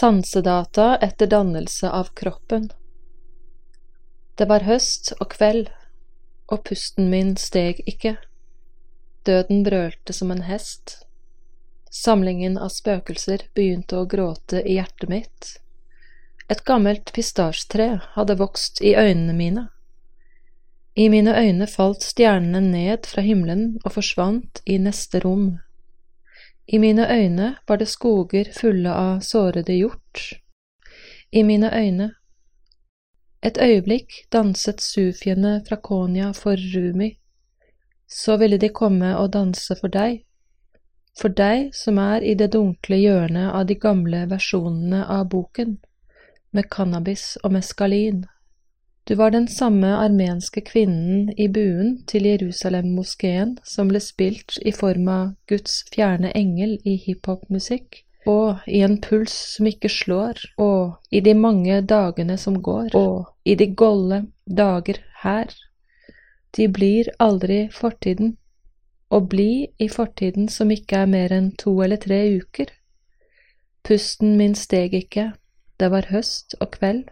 Sansedata etter dannelse av kroppen Det var høst og kveld, og pusten min steg ikke. Døden brølte som en hest. Samlingen av spøkelser begynte å gråte i hjertet mitt. Et gammelt pistasjtre hadde vokst i øynene mine. I mine øyne falt stjernene ned fra himmelen og forsvant i neste rom. I mine øyne var det skoger fulle av sårede hjort. I mine øyne Et øyeblikk danset sufiene fra Konya for Rumi. Så ville de komme og danse for deg, for deg som er i det dunkle hjørnet av de gamle versjonene av boken, med cannabis og meskalin. Du var den samme armenske kvinnen i buen til Jerusalem-moskeen som ble spilt i form av Guds fjerne engel i hiphop-musikk, og i en puls som ikke slår, og i de mange dagene som går, og i de golde dager her. De blir aldri fortiden, å bli i fortiden som ikke er mer enn to eller tre uker. Pusten min steg ikke, det var høst og kveld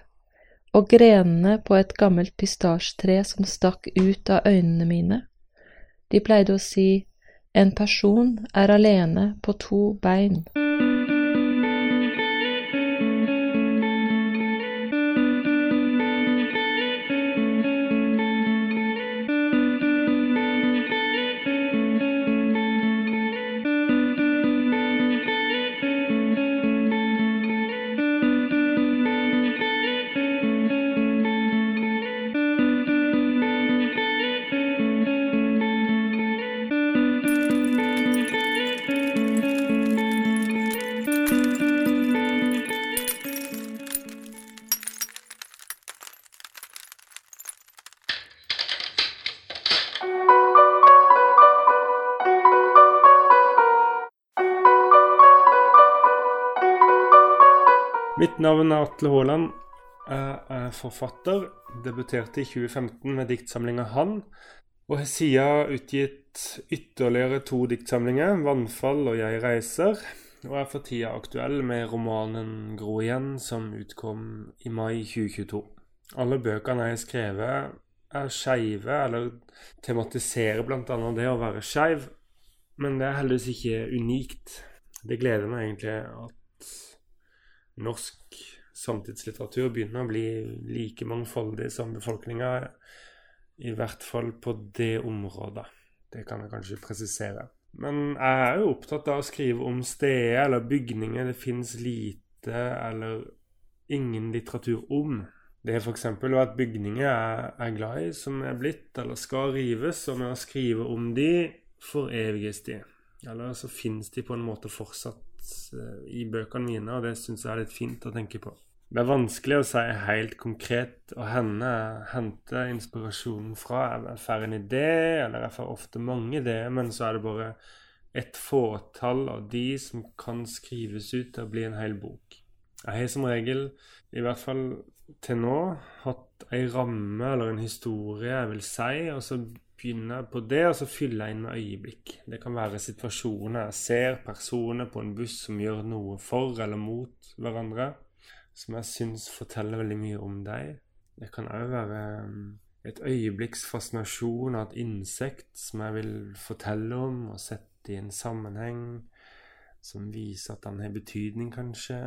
og grenene på et gammelt pistasjetre som stakk ut av øynene mine. De pleide å si en person er alene på to bein. Mitt navn er Atle Haaland. Jeg er forfatter. Debuterte i 2015 med diktsamlinga 'Han'. Og har siden utgitt ytterligere to diktsamlinger, 'Vannfall' og 'Jeg reiser'. Og er for tida aktuell med romanen 'Gro igjen', som utkom i mai 2022. Alle bøkene jeg har skrevet, er skeive, eller tematiserer bl.a. det å være skeiv. Men det er heldigvis ikke unikt. Det gleder meg egentlig at norsk samtidslitteratur begynner å bli like mangfoldig som befolkninga, i hvert fall på det området. Det kan jeg kanskje presisere. Men jeg er jo opptatt av å skrive om steder eller bygninger det fins lite eller ingen litteratur om. Det er f.eks. at bygninger jeg er glad i, som er blitt eller skal rives, og med å skrive om de foreviges de. Eller så fins de på en måte fortsatt i bøkene mine, og det syns jeg er litt fint å tenke på. Det er vanskelig å si helt konkret og henne hente inspirasjonen fra. Jeg får en idé, eller jeg får ofte mange ideer, men så er det bare et fåtall av de som kan skrives ut til å bli en hel bok. Jeg har som regel, i hvert fall til nå, hatt ei ramme eller en historie jeg vil si, og så begynne på det, og så fylle inn med øyeblikk. Det kan være situasjoner jeg ser personer på en buss som gjør noe for eller mot hverandre, som jeg syns forteller veldig mye om deg. Det kan òg være um, et øyeblikks fascinasjon av et insekt som jeg vil fortelle om og sette i en sammenheng som viser at den har betydning, kanskje.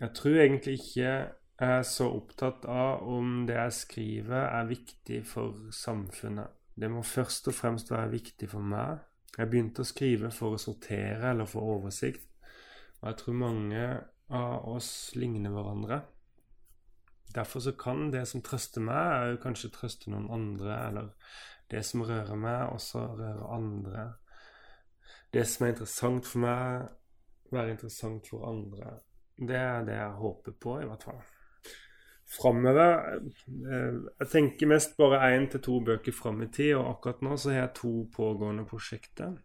Jeg tror egentlig ikke jeg er så opptatt av om det jeg skriver, er viktig for samfunnet. Det må først og fremst være viktig for meg. Jeg begynte å skrive for å sortere eller få oversikt, og jeg tror mange av oss ligner hverandre. Derfor så kan det som trøster meg, jo kanskje trøste noen andre, eller det som rører meg, også røre andre. Det som er interessant for meg, være interessant for andre. Det er det jeg håper på, i hvert fall framover eh, Jeg tenker mest bare én til to bøker fram i tid, og akkurat nå så har jeg to pågående prosjekter.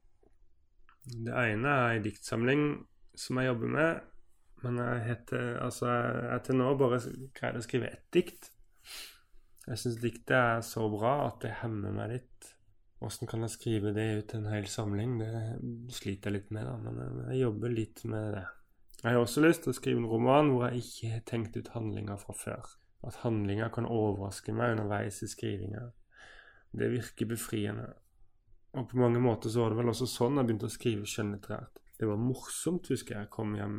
Det ene er en diktsamling som jeg jobber med, men jeg heter Altså, jeg er til nå bare greid å skrive ett dikt. Jeg syns diktet er så bra at det hemmer meg litt. Åssen kan jeg skrive det ut en hel samling? Det sliter jeg litt med, da, men jeg jobber litt med det. Jeg har også lyst til å skrive en roman hvor jeg ikke har tenkt ut handlinger fra før. At handlinger kan overraske meg underveis i skrivinga. Det virker befriende. Og på mange måter så var det vel også sånn jeg begynte å skrive skjønnlitterært. Det var morsomt, husker jeg. Kom hjem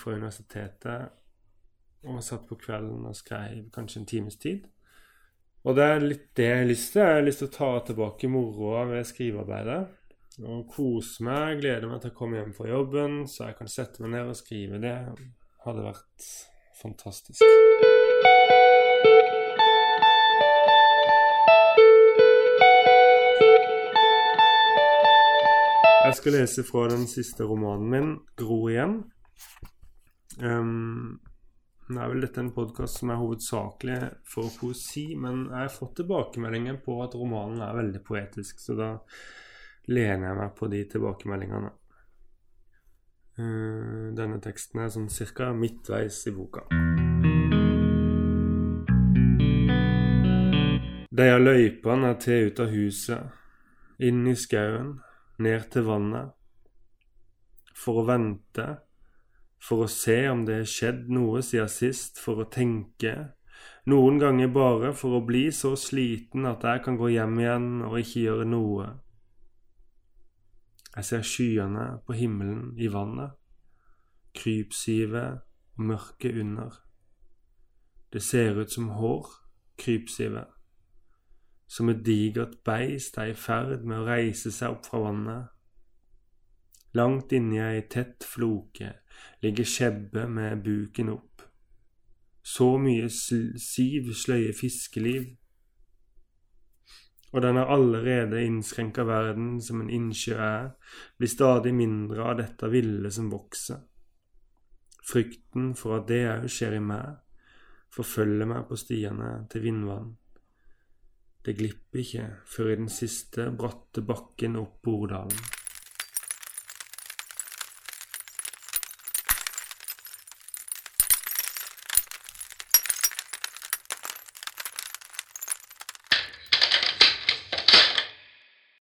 fra universitetet og satt på kvelden og skrev kanskje en times tid. Og det er litt det jeg har lyst til. Jeg har lyst til å ta tilbake moroa ved skrivearbeidet og kose meg. Gleder meg til å komme hjem fra jobben, så jeg kan sette meg ned og skrive. Det hadde vært fantastisk. Jeg skal lese fra den siste romanen min, 'Gro igjen'. Um, nå er vel dette en podkast som er hovedsakelig for poesi, men jeg har fått tilbakemeldinger på at romanen er veldig poetisk, så da lener jeg meg på de tilbakemeldingene. Uh, denne teksten er sånn cirka midtveis i boka. Deia løypene er til ut av huset, inn i skauen, ned til vannet, for å vente, for å se om det har skjedd noe siden sist, for å tenke, noen ganger bare for å bli så sliten at jeg kan gå hjem igjen og ikke gjøre noe jeg ser skyene på himmelen i vannet, krypsivet og mørket under. Det ser ut som hår, krypsivet. Som et digert beist er i ferd med å reise seg opp fra vannet. Langt inni ei tett floke ligger skjebbe med buken opp. Så mye siv sløye fiskeliv og den har allerede innskrenka verden som en innsjø er, blir stadig mindre av dette ville som vokser. Frykten for at det òg skjer i meg, forfølger meg på stiene til vindvann. Det glipper ikke før i den siste bratte bakken opp Bordalen.